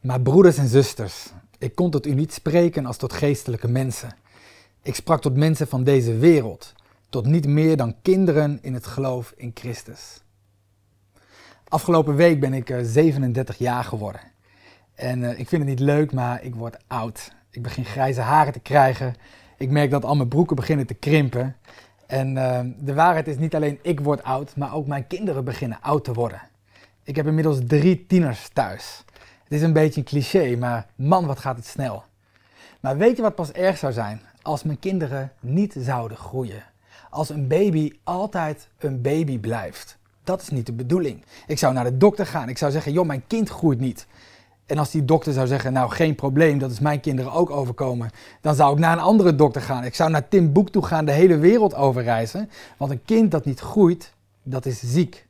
Maar broeders en zusters, ik kon tot u niet spreken als tot geestelijke mensen. Ik sprak tot mensen van deze wereld, tot niet meer dan kinderen in het geloof in Christus. Afgelopen week ben ik 37 eh, jaar geworden. En uh, ik vind het niet leuk, maar ik word oud. Ik begin grijze haren te krijgen. Ik merk dat al mijn broeken beginnen te krimpen. En uh, de waarheid is niet alleen ik word oud, maar ook mijn kinderen beginnen oud te worden. Ik heb inmiddels drie tieners thuis. Het is een beetje een cliché, maar man, wat gaat het snel. Maar weet je wat pas erg zou zijn? Als mijn kinderen niet zouden groeien. Als een baby altijd een baby blijft. Dat is niet de bedoeling. Ik zou naar de dokter gaan. Ik zou zeggen, joh, mijn kind groeit niet. En als die dokter zou zeggen, nou geen probleem, dat is mijn kinderen ook overkomen, dan zou ik naar een andere dokter gaan. Ik zou naar Tim Boek toe gaan, de hele wereld overreizen. Want een kind dat niet groeit, dat is ziek.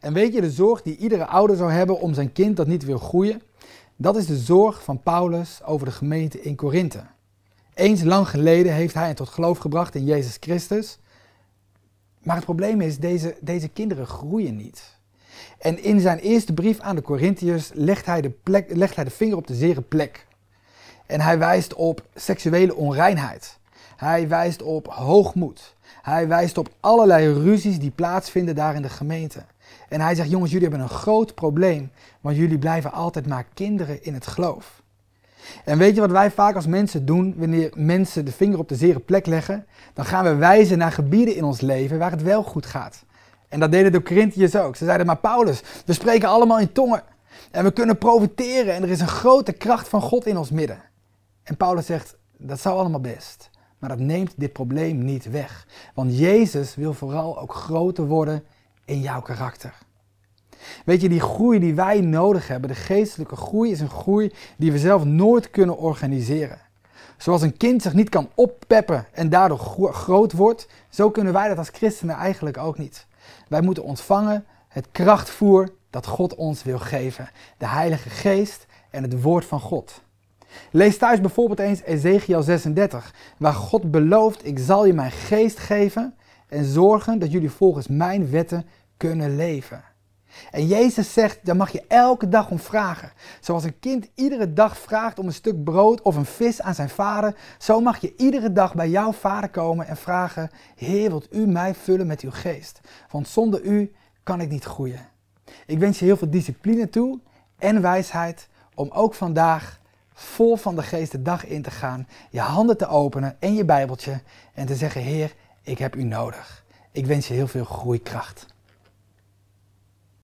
En weet je, de zorg die iedere ouder zou hebben om zijn kind dat niet wil groeien, dat is de zorg van Paulus over de gemeente in Korinthe. Eens lang geleden heeft hij het tot geloof gebracht in Jezus Christus. Maar het probleem is, deze, deze kinderen groeien niet. En in zijn eerste brief aan de Corinthiërs legt hij, de legt hij de vinger op de zere plek. En hij wijst op seksuele onreinheid. Hij wijst op hoogmoed. Hij wijst op allerlei ruzies die plaatsvinden daar in de gemeente. En hij zegt, jongens, jullie hebben een groot probleem, want jullie blijven altijd maar kinderen in het geloof. En weet je wat wij vaak als mensen doen wanneer mensen de vinger op de zere plek leggen? Dan gaan we wijzen naar gebieden in ons leven waar het wel goed gaat. En dat deden de Corinthiërs ook. Ze zeiden, maar Paulus, we spreken allemaal in tongen. En we kunnen profiteren en er is een grote kracht van God in ons midden. En Paulus zegt, dat zou allemaal best. Maar dat neemt dit probleem niet weg. Want Jezus wil vooral ook groter worden in jouw karakter. Weet je, die groei die wij nodig hebben, de geestelijke groei, is een groei die we zelf nooit kunnen organiseren. Zoals een kind zich niet kan oppeppen en daardoor groot wordt, zo kunnen wij dat als christenen eigenlijk ook niet. Wij moeten ontvangen het krachtvoer dat God ons wil geven. De Heilige Geest en het Woord van God. Lees thuis bijvoorbeeld eens Ezekiel 36, waar God belooft: Ik zal je mijn geest geven en zorgen dat jullie volgens mijn wetten kunnen leven. En Jezus zegt, daar mag je elke dag om vragen. Zoals een kind iedere dag vraagt om een stuk brood of een vis aan zijn vader, zo mag je iedere dag bij jouw vader komen en vragen, Heer, wilt u mij vullen met uw geest? Want zonder u kan ik niet groeien. Ik wens je heel veel discipline toe en wijsheid om ook vandaag vol van de geest de dag in te gaan, je handen te openen en je Bijbeltje en te zeggen, Heer, ik heb u nodig. Ik wens je heel veel groeikracht.